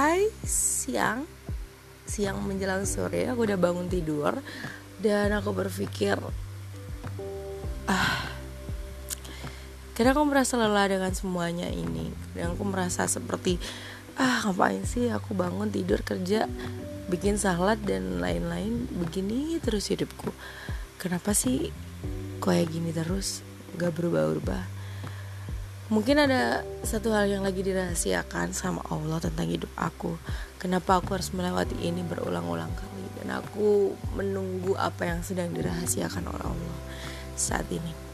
selesai siang. Siang menjelang sore aku udah bangun tidur dan aku berpikir ah karena aku merasa lelah dengan semuanya ini. Dan aku merasa seperti ah ngapain sih aku bangun tidur kerja bikin salad dan lain-lain begini terus hidupku. Kenapa sih kayak gini terus? Gak berubah-ubah Mungkin ada satu hal yang lagi dirahasiakan sama Allah tentang hidup aku. Kenapa aku harus melewati ini berulang-ulang kali dan aku menunggu apa yang sedang dirahasiakan oleh Allah saat ini.